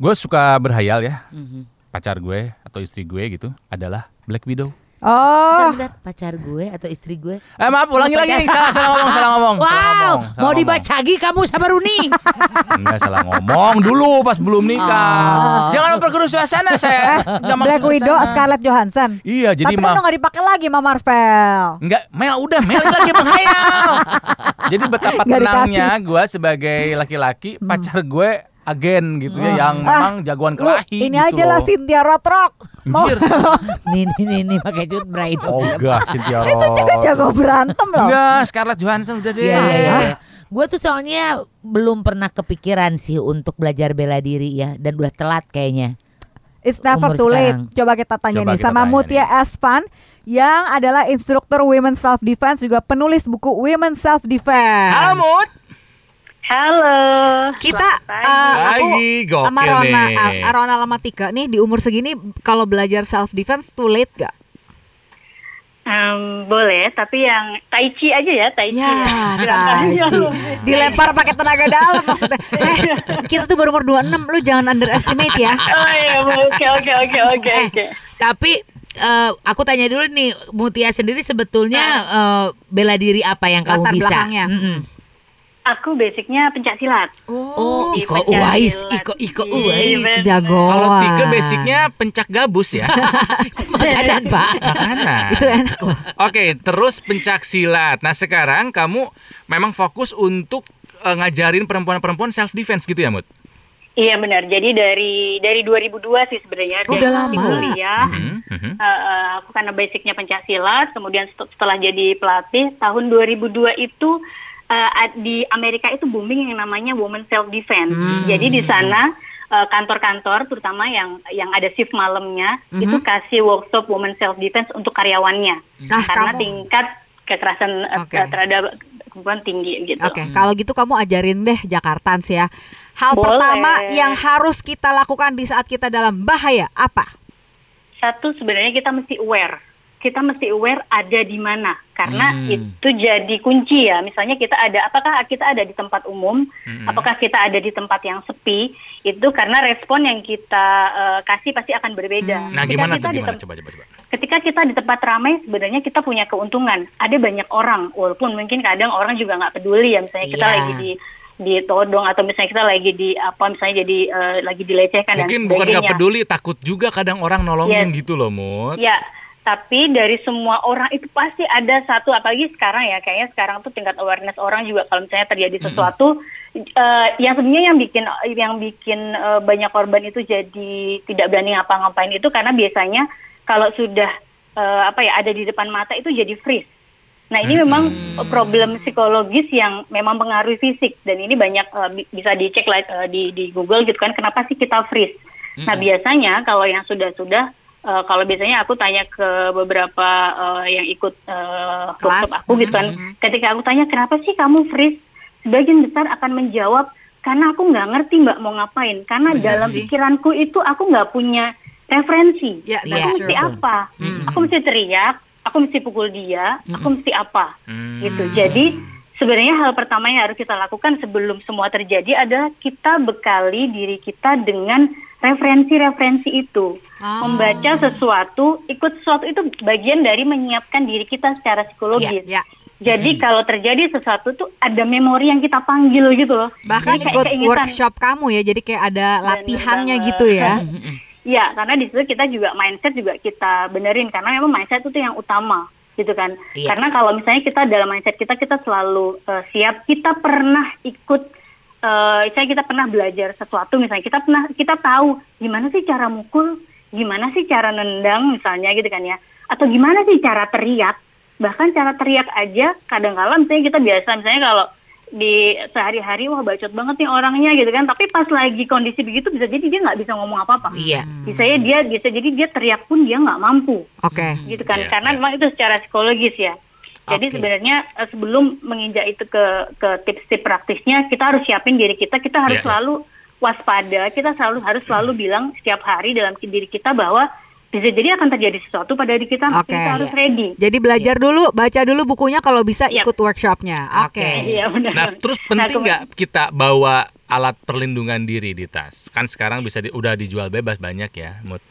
Gue suka berhayal ya. Mhm. Pacar gue atau istri gue gitu adalah Black Widow. Oh, Bentar, bentar, pacar gue atau istri gue? Eh maaf, ulangi lagi nih. Salah, salah ngomong, salah ngomong. salah Wow, ngomong, salah mau ngomong. dibaca lagi kamu sama Runi. Enggak salah ngomong dulu pas belum nikah. Oh. Jangan memperkeruh suasana saya. Maksud Black ke Widow sana. Scarlett Johansson. Iya, jadi Tapi kan udah nggak dipakai lagi sama Marvel. Enggak, Mel udah Mel lagi menghayal. Jadi betapa tenangnya gue sebagai laki-laki pacar gue agen gitu ya yang memang jagoan kelahi ini gitu aja lah loh. Cynthia Rothrock. Mau Anjir. nih, nih, nih, nih pakai cut brain. Oh enggak, Cynthia itu juga Roth. jago berantem loh. Enggak, Scarlett Johansson udah deh. Iya, iya, iya. Gue tuh soalnya belum pernah kepikiran sih untuk belajar bela diri ya dan udah telat kayaknya. It's never Umur too late. sekarang. Coba kita tanya Coba nih kita sama tanya Mutia Espan yang adalah instruktur Women Self Defense juga penulis buku Women Self Defense. Halo Mut. Halo. Kita selamat pagi. eh, aku Pagi, sama Rona, nih. ah, Rona sama Tika nih di umur segini kalau belajar self defense too late gak? Em, boleh, tapi yang tai chi aja ya, tai chi. Ya, tai chi. Dilempar pakai tenaga dalam maksudnya. Eh, kita tuh baru umur 26, lu jangan underestimate ya. Oh iya, oke oke oke oke Eh, oke. Tapi eh, aku tanya dulu nih, Mutia sendiri sebetulnya eh, bela diri apa yang kamu Latar bisa? belakangnya. Mm-mm. Aku basicnya pencak silat. Oh, Di Iko pencak Uwais. Iko Iko Iya, Uwais. Jago. Kalau Tika basicnya pencak gabus ya. Makanan, Pak. Makanan. Itu enak loh. Oke, terus pencak silat. Nah, sekarang kamu memang fokus untuk eh, ngajarin perempuan-perempuan self defense gitu ya, Mut? Iya benar. Jadi dari dari 2002 sih sebenarnya Oh, dari udah lama. kuliah. Mhm, mhm. Eh, eh, aku karena basicnya pencak silat, kemudian set- setelah jadi pelatih tahun 2002 itu eh, ad- di Amerika itu booming yang namanya women self defense. Hmm. Jadi di sana eh, kantor-kantor terutama yang yang ada shift malamnya Mhm. itu kasih workshop women self defense untuk karyawannya Nah, karena kamu- tingkat kekerasan eh, Oke. terhadap perempuan tinggi gitu. Oke, kalau gitu kamu ajarin deh Jakartans ya. Hal Boleh. pertama yang harus kita lakukan di saat kita dalam bahaya apa? Satu sebenarnya kita mesti aware. Kita mesti aware ada di mana karena Hmm. itu jadi kunci ya. Misalnya kita ada apakah kita ada di tempat umum, Mhm. apakah kita ada di tempat yang sepi, itu karena respon yang kita eh, kasih pasti akan berbeda. Nah, Ketika gimana kita tuh di gimana? Coba coba coba. Ketika kita di tempat ramai sebenarnya kita punya keuntungan. Ada banyak orang walaupun mungkin kadang orang juga nggak peduli ya misalnya kita Iya. lagi di ditodong atau misalnya kita lagi di apa misalnya jadi eh, lagi dilecehkan Mungkin dan bukan nggak peduli, takut juga kadang orang nolongin Yes. gitu loh, Mut. Ya, tapi dari semua orang itu pasti ada satu, apalagi sekarang ya, kayaknya sekarang tuh tingkat awareness orang juga kalau misalnya terjadi sesuatu, eh, yang sebenarnya yang bikin yang bikin eh, banyak korban itu jadi tidak berani ngapa-ngapain itu karena biasanya kalau sudah eh, apa ya ada di depan mata itu jadi freeze. Nah ini memang problem psikologis yang memang mengaruhi fisik dan ini banyak bi- bisa dicek eh, di di Google gitu kan kenapa sih kita freeze? Nah biasanya kalau yang sudah-sudah eh, kalau biasanya aku tanya ke beberapa eh, yang ikut eh, Kelas. workshop aku gitu kan, ketika aku tanya kenapa sih kamu freeze, sebagian besar akan menjawab karena aku nggak ngerti mbak mau ngapain, karena Benar dalam sih. pikiranku itu aku nggak punya referensi, Ya, Iya, aku mesti betul. apa, Mm. aku mesti teriak, aku mesti pukul dia, aku mesti apa, Hmm. gitu. Jadi sebenarnya hal pertama yang harus kita lakukan sebelum semua terjadi adalah kita bekali diri kita dengan referensi-referensi itu. Ah. Membaca sesuatu, ikut sesuatu itu bagian dari menyiapkan diri kita secara psikologis. Ya, Jadi kalau terjadi sesuatu tuh ada memori yang kita panggil gitu loh. bahkan Jadi ikut keingetan. workshop kamu ya, jadi kayak ada latihannya banget. gitu ya. Ya, karena di situ kita juga mindset juga kita benerin karena memang mindset itu yang utama gitu kan. Iya. Karena kalau misalnya kita dalam mindset kita kita selalu eh, siap, kita pernah ikut eh saya kita pernah belajar sesuatu misalnya kita pernah kita tahu gimana sih cara mukul, gimana sih cara nendang misalnya gitu kan ya. Atau gimana sih cara teriak? Bahkan cara teriak aja kadang-kala misalnya kita biasa misalnya kalau di sehari-hari wah bacot banget nih orangnya gitu kan tapi pas lagi kondisi begitu bisa jadi dia nggak bisa ngomong apa-apa Iya. bisa ya dia bisa jadi dia teriak pun dia nggak mampu Oke. gitu kan Iya, karena iya. memang itu secara psikologis ya jadi Oke. sebenarnya eh, sebelum menginjak itu ke ke tips-tips praktisnya kita harus siapin diri kita kita harus Iya, iya. selalu waspada kita selalu harus selalu bilang setiap hari dalam diri kita bahwa bisa jadi akan terjadi sesuatu pada diri kita maka kita harus iya. ready Jadi belajar dulu, baca dulu bukunya kalau bisa Yap. ikut workshopnya. Oke. Oke. iya benar Nah, terus Nah, penting kemud- nggak kita bawa alat perlindungan diri di tas? Kan sekarang bisa di- udah dijual bebas banyak ya, Mut.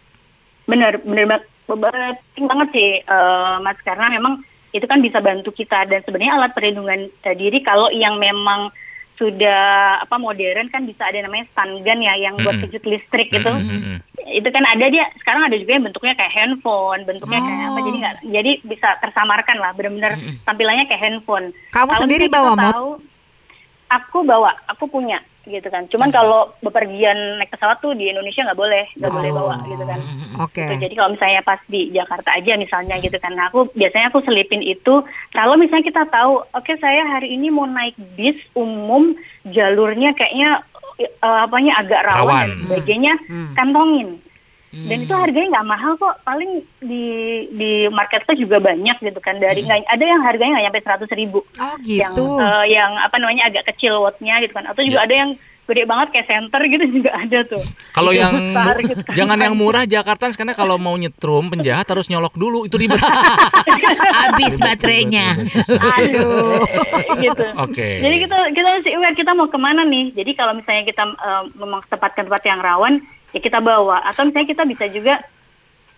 Bener, bener banget, penting banget sih, eh, Mas. Karena memang itu kan bisa bantu kita dan sebenarnya alat perlindungan eh, diri kalau yang memang sudah apa modern kan bisa ada namanya stun gun ya yang buat Mm-mm. kejut listrik gitu. Mm, mm, mm. Itu kan ada dia sekarang ada juga yang bentuknya kayak handphone, bentuknya kayak apa Oh. jadi nggak jadi bisa tersamarkan lah benar-benar tampilannya kayak handphone. Kamu Kalau sendiri bawa Mut? Aku bawa, aku punya gitu kan. Cuman kalau bepergian naik pesawat tuh di Indonesia nggak boleh, nggak boleh Betul. bawa gitu kan. Oke. Gitu. Jadi kalau misalnya pas di Jakarta aja misalnya gitu kan, nah aku biasanya aku selipin itu. Kalau misalnya kita tahu, oke saya hari ini mau naik bis umum, jalurnya kayaknya eh, apanya agak rawan, Rawan. dan sebagainya, Hmm. kantongin. Hmm. Dan itu harganya nggak mahal kok, paling di di marketplace juga banyak gitu kan. Dari nggak ada yang harganya nggak nyampe seratus ribu Oh yang gitu. eh, yang apa namanya agak kecil wattnya gitu kan atau juga Ya. ada yang gede banget kayak center gitu juga ada tuh Kalau yang besar gitu kan. jangan yang murah Jakarta karena kalau mau nyetrum penjahat harus nyolok dulu itu ribet. Habis baterainya. Aduh. gitu Oke. jadi kita kita mesti aware kita mau ke mana nih jadi kalau misalnya kita eh, memang tempatkan tempat yang rawan ya kita bawa atau misalnya kita bisa juga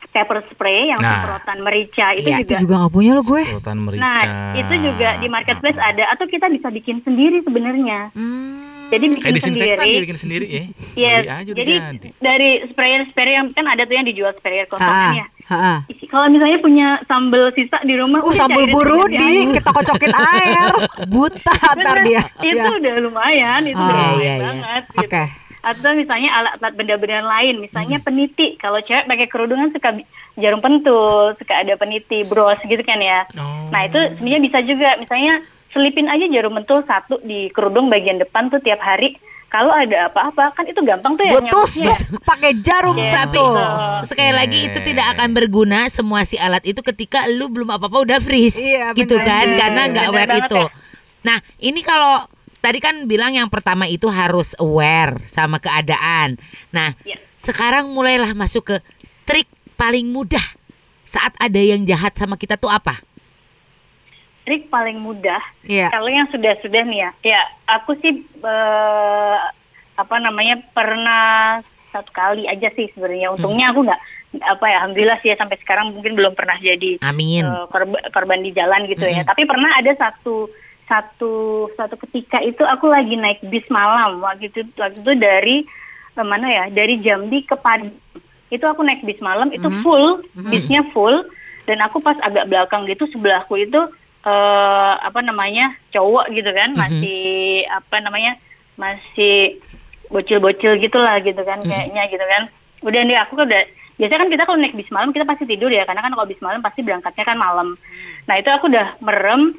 pepper spray yang Nah. semprotan merica itu Iya, Itu juga juga nggak punya lo gue. Sultan merica. nah itu juga di marketplace ada atau kita bisa bikin sendiri sebenarnya Hmm. jadi bikin Kayak sendiri bikin sendiri ya. Yes, aja jadi jadi. dari sprayer-sprayer yang kan ada tuh yang dijual sprayer kosongan ya. Kalau misalnya punya sambal sisa di rumah, Uh, udah sambal cairin burudi sekalian. kita kocokin air. Buta ntar Bener, dia. Itu Ya. udah lumayan, itu udah iya, lumayan iya. banget. Oke. Gitu. Atau misalnya alat-alat benda-benda lain, misalnya peniti. Kalau cewek pakai kerudungan suka jarum pentul, suka ada peniti, bros gitu kan ya. Oh. Nah itu sebenarnya bisa juga, misalnya selipin aja jarum pentul satu di kerudung bagian depan tuh tiap hari. Kalau ada apa-apa kan itu gampang tuh ya Gue tusuk pakai jarum Iya, Tapi pentul. sekali lagi itu tidak akan berguna semua si alat itu ketika lu belum apa-apa udah freeze. Iya, gitu kan karena nggak banget itu. ya. Nah, ini kalau tadi kan bilang yang pertama itu harus aware sama keadaan. Nah, Iya. sekarang mulailah masuk ke trik paling mudah saat ada yang jahat sama kita tuh apa? Trik paling mudah Iya. Kalau yang sudah-sudah nih ya, ya aku sih eh, apa namanya pernah satu kali aja sih sebenarnya. Untungnya aku nggak apa ya, alhamdulillah sih ya sampai sekarang mungkin belum pernah jadi Amin. eh, korban, korban di jalan gitu ya. Tapi pernah ada satu satu satu ketika itu aku lagi naik bis malam. Waktu itu waktu itu dari eh, mana ya dari Jambi ke Padang. Itu aku naik bis malam itu full, bisnya full. Dan aku pas agak belakang gitu sebelahku itu eh apa namanya cowok gitu kan masih apa namanya masih bocil-bocil gitulah gitu kan kayaknya gitu kan. Udah nih aku udah biasanya kan kita kalau naik bis malam kita pasti tidur ya. Karena kan kalau bis malam pasti berangkatnya kan malam. Nah itu aku udah merem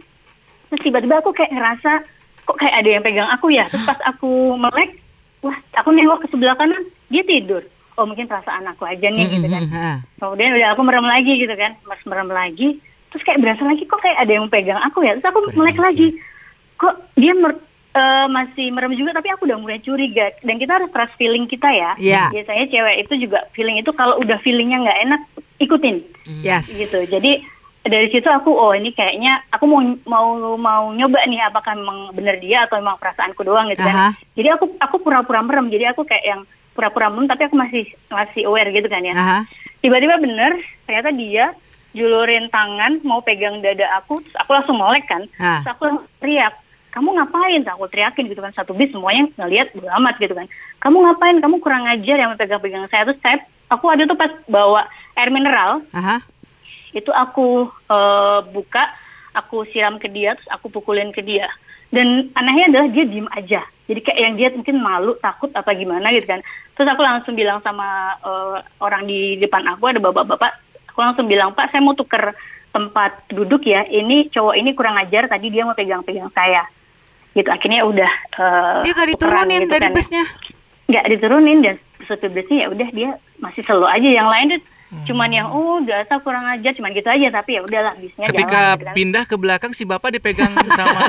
terus tiba-tiba aku kayak ngerasa kok kayak ada yang pegang aku ya? Terus pas aku melek wah aku nengok ke sebelah kanan dia tidur. Oh mungkin perasaan aku aja nih gitu kan. Kemudian udah aku merem lagi gitu kan. Mas merem lagi. Terus kayak berasa lagi kok kayak ada yang pegang aku ya? Terus aku melek lagi. Kok dia mer- eh, masih merem juga tapi aku udah mulai curiga. Dan kita harus trust feeling kita ya. Iya. biasanya cewek itu juga feeling itu kalau udah feelingnya nggak enak ikutin. Yes. gitu. Jadi dari situ aku oh ini kayaknya aku mau mau mau nyoba nih apakah memang benar dia atau memang perasaanku doang gitu kan. Jadi aku aku pura-pura merem. Jadi aku kayak yang pura-pura merem tapi aku masih masih aware gitu kan ya. Tiba-tiba bener ternyata dia julurin tangan mau pegang dada aku terus aku langsung molek kan. Ah. terus aku langsung teriak kamu ngapain? Terus aku teriakin gitu kan satu bis semuanya ngelihat amat gitu kan. Kamu ngapain? Kamu kurang ajar yang pegang-pegang saya. Terus saya aku ada tuh pas bawa air mineral Aha. Itu aku eh, buka aku siram ke dia terus aku pukulin ke dia. Dan anehnya adalah dia diem aja. Jadi kayak yang dia mungkin malu takut apa gimana gitu kan. Terus aku langsung bilang sama eh, orang di depan aku ada bapak-bapak aku langsung bilang pak saya mau tuker tempat duduk ya. Ini cowok ini kurang ajar tadi dia mau pegang-pegang saya. Gitu. Akhirnya udah eh, Dia gak diturunin gitu dari kan ya. busnya. nggak diturunin dan supir busnya ya udah dia masih selo aja. Yang lain tuh cuman yang oh biasa kurang ajar cuman gitu aja tapi ya udahlah bisnya Ketika jalan gitu kan. pindah ke belakang si bapak dipegang sama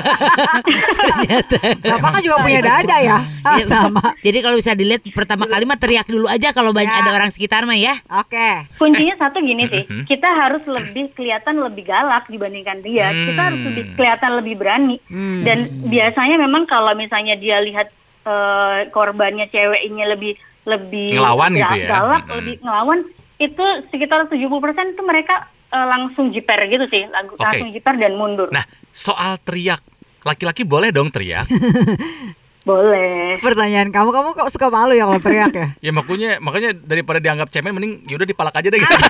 Bapak kan juga punya dada ya. Ah, Iya, sama. Jadi kalau bisa dilihat pertama kali mah teriak dulu aja kalau banyak Ya. ada orang sekitar mah ya. Oke. kuncinya satu gini sih Mhm. kita harus lebih kelihatan lebih galak dibandingkan dia kita harus Hmm. lebih kelihatan lebih berani Hmm. dan biasanya memang kalau misalnya dia lihat eh, korbannya cewek ini lebih lebih Ngelawan ga- gitu ya. galak, Mm-mm. lebih ngelawan itu sekitar 70% itu mereka eh, langsung jiper gitu sih, lagu- Oke. langsung jiper dan mundur. Nah, soal teriak. Laki-laki boleh dong teriak. Boleh. Pertanyaan kamu, kamu kok suka malu ya kalau teriak ya? ya makanya makanya daripada dianggap cemen mending yaudah dipalak aja deh gitu.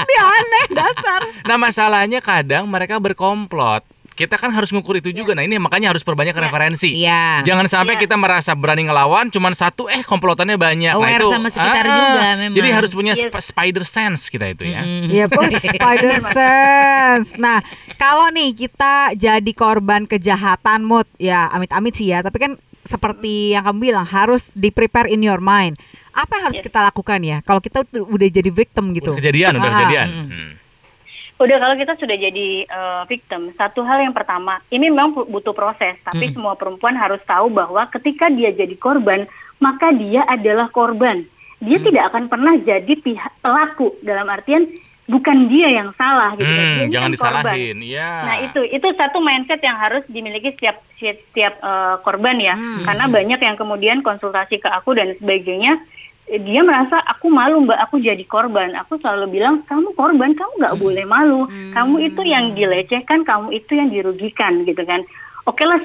Dia aneh dasar. Nah masalahnya kadang mereka berkomplot. Kita kan harus ngukur itu juga. Nah ini makanya harus perbanyak referensi. Iya. Jangan sampai Iya. kita merasa berani ngelawan, cuman satu eh komplotannya banyak. Nah, Aware itu, sama sekitar ah, juga memang. Jadi harus punya Yes. sp- spider sense kita itu ya. Mm-mm. Iya, bos, spider sense. Nah, kalau nih kita jadi korban kejahatan mood, ya amit-amit sih ya, tapi kan seperti yang kamu bilang harus di prepare in your mind. Apa yang harus Yes. kita lakukan ya? Kalau kita udah jadi victim gitu. Udah kejadian, udah Ah, kejadian. mm. Hmm. Udah kalau kita sudah jadi eh, victim, satu hal yang pertama, ini memang butuh proses, tapi Mm. semua perempuan harus tahu bahwa ketika dia jadi korban, maka dia adalah korban. Dia Hmm. tidak akan pernah jadi pihak pelaku dalam artian bukan dia yang salah gitu. Hmm, Dia jangan korban. disalahin. Ya. Nah itu itu satu mindset yang harus dimiliki setiap setiap eh, korban ya, Hmm. karena banyak yang kemudian konsultasi ke aku dan sebagainya, dia merasa aku malu mbak, aku jadi korban. Aku selalu bilang kamu korban, kamu nggak boleh malu, Hmm. kamu itu yang dilecehkan, kamu itu yang dirugikan gitu kan. Oke lah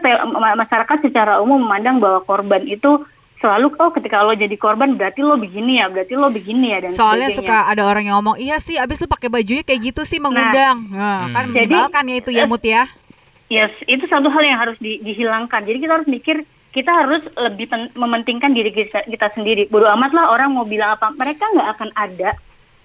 masyarakat secara umum memandang bahwa korban itu selalu oh ketika lo jadi korban berarti lo begini ya, berarti lo begini ya dan Soalnya sebagainya. suka ada orang yang ngomong, iya sih, abis lu pakai bajunya kayak gitu sih mengundang. Nah, Hmm. kan Jadi, menyebalkan ya itu ya eh, Mut ya. Yes, itu satu hal yang harus di- dihilangkan. Jadi kita harus mikir, kita harus lebih mementingkan diri kita, kita sendiri. Bodo amat lah orang mau bilang apa, mereka nggak akan ada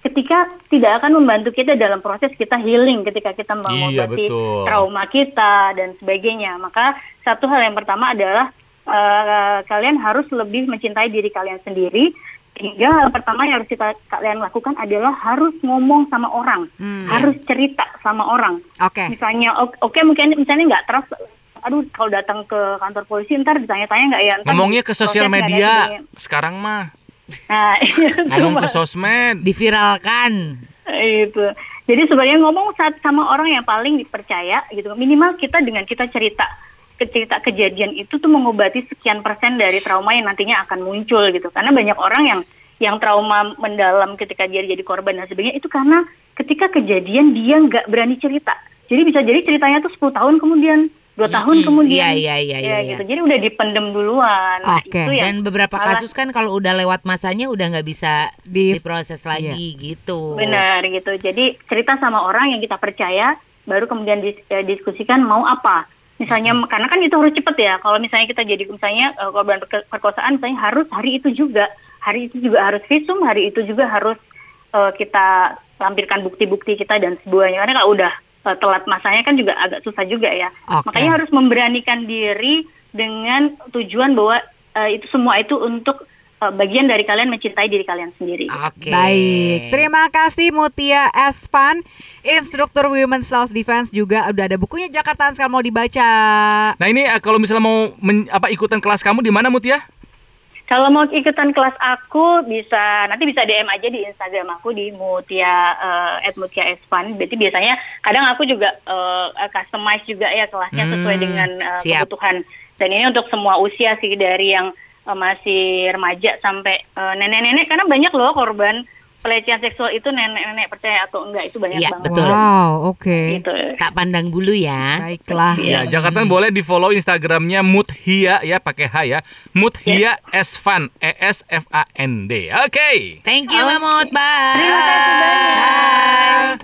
ketika tidak akan membantu kita dalam proses kita healing, ketika kita Iya, mengobati betul. trauma kita dan sebagainya. Maka satu hal yang pertama adalah eh, kalian harus lebih mencintai diri kalian sendiri. Hingga hal pertama yang harus kita kalian lakukan adalah harus ngomong sama orang, Hmm. harus cerita sama orang Oke. misalnya oke oke, mungkin misalnya nggak trust aduh kalau datang ke kantor polisi ntar ditanya-tanya nggak ya ntar Ngomongnya ke sosial media. Sekarang mah nah itu ngomong ke sosmed. Diviralkan. itu jadi sebenarnya ngomong saat sama orang yang paling dipercaya gitu minimal kita dengan kita cerita ke- cerita kejadian itu tuh mengobati sekian persen dari trauma yang nantinya akan muncul gitu karena banyak orang yang yang trauma mendalam ketika dia jadi korban dan sebagainya itu karena ketika kejadian dia nggak berani cerita jadi bisa jadi ceritanya tuh 10 tahun kemudian dua tahun Mm-mm. kemudian Iya, iya, iya, ya, iya. gitu jadi udah dipendem duluan Nah, Oke. itu yang Dan beberapa malah- kasus kan kalau udah lewat masanya udah nggak bisa Di diproses lagi gitu. Benar gitu. Jadi cerita sama orang yang kita percaya, baru kemudian dis- eh, diskusikan mau apa. Misalnya karena kan itu harus cepet ya. Kalau misalnya kita jadi misalnya eh, korban perkosaan, misalnya harus hari itu juga, hari itu juga harus visum, hari itu juga harus eh, kita tampilkan bukti-bukti kita dan semuanya. Karena kalau udah eh, telat masanya kan juga agak susah juga ya. Oke. Makanya harus memberanikan diri dengan tujuan bahwa eh, itu semua itu untuk eh, bagian dari kalian mencintai diri kalian sendiri. Oke. Baik, terima kasih Mutia Espan, instruktur Women Self Defense juga udah ada bukunya Jakarta sekarang mau dibaca. Nah ini kalau misalnya mau men- apa ikutan kelas kamu di mana Mut ya? Kalau mau ikutan kelas aku bisa nanti bisa DM aja di Instagram aku di Mutia eh, @mutia espan. Berarti biasanya kadang aku juga eh, customize juga ya kelasnya sesuai Hmm, dengan eh, siap. kebutuhan. Dan ini untuk semua usia sih dari yang eh, masih remaja sampai nenek-nenek karena banyak loh korban pelecehan seksual itu nenek-nenek percaya atau enggak itu banyak Iya, banget. betul. Wow, oke. Gitu. Tak pandang bulu ya. Baiklah. Ya, Iya. Jakarta boleh di follow Instagramnya Muthia ya pakai H ya. Muthia Esfan E S F A N D. Oke. Thank you Oh. Mamut. Bye. Terima kasih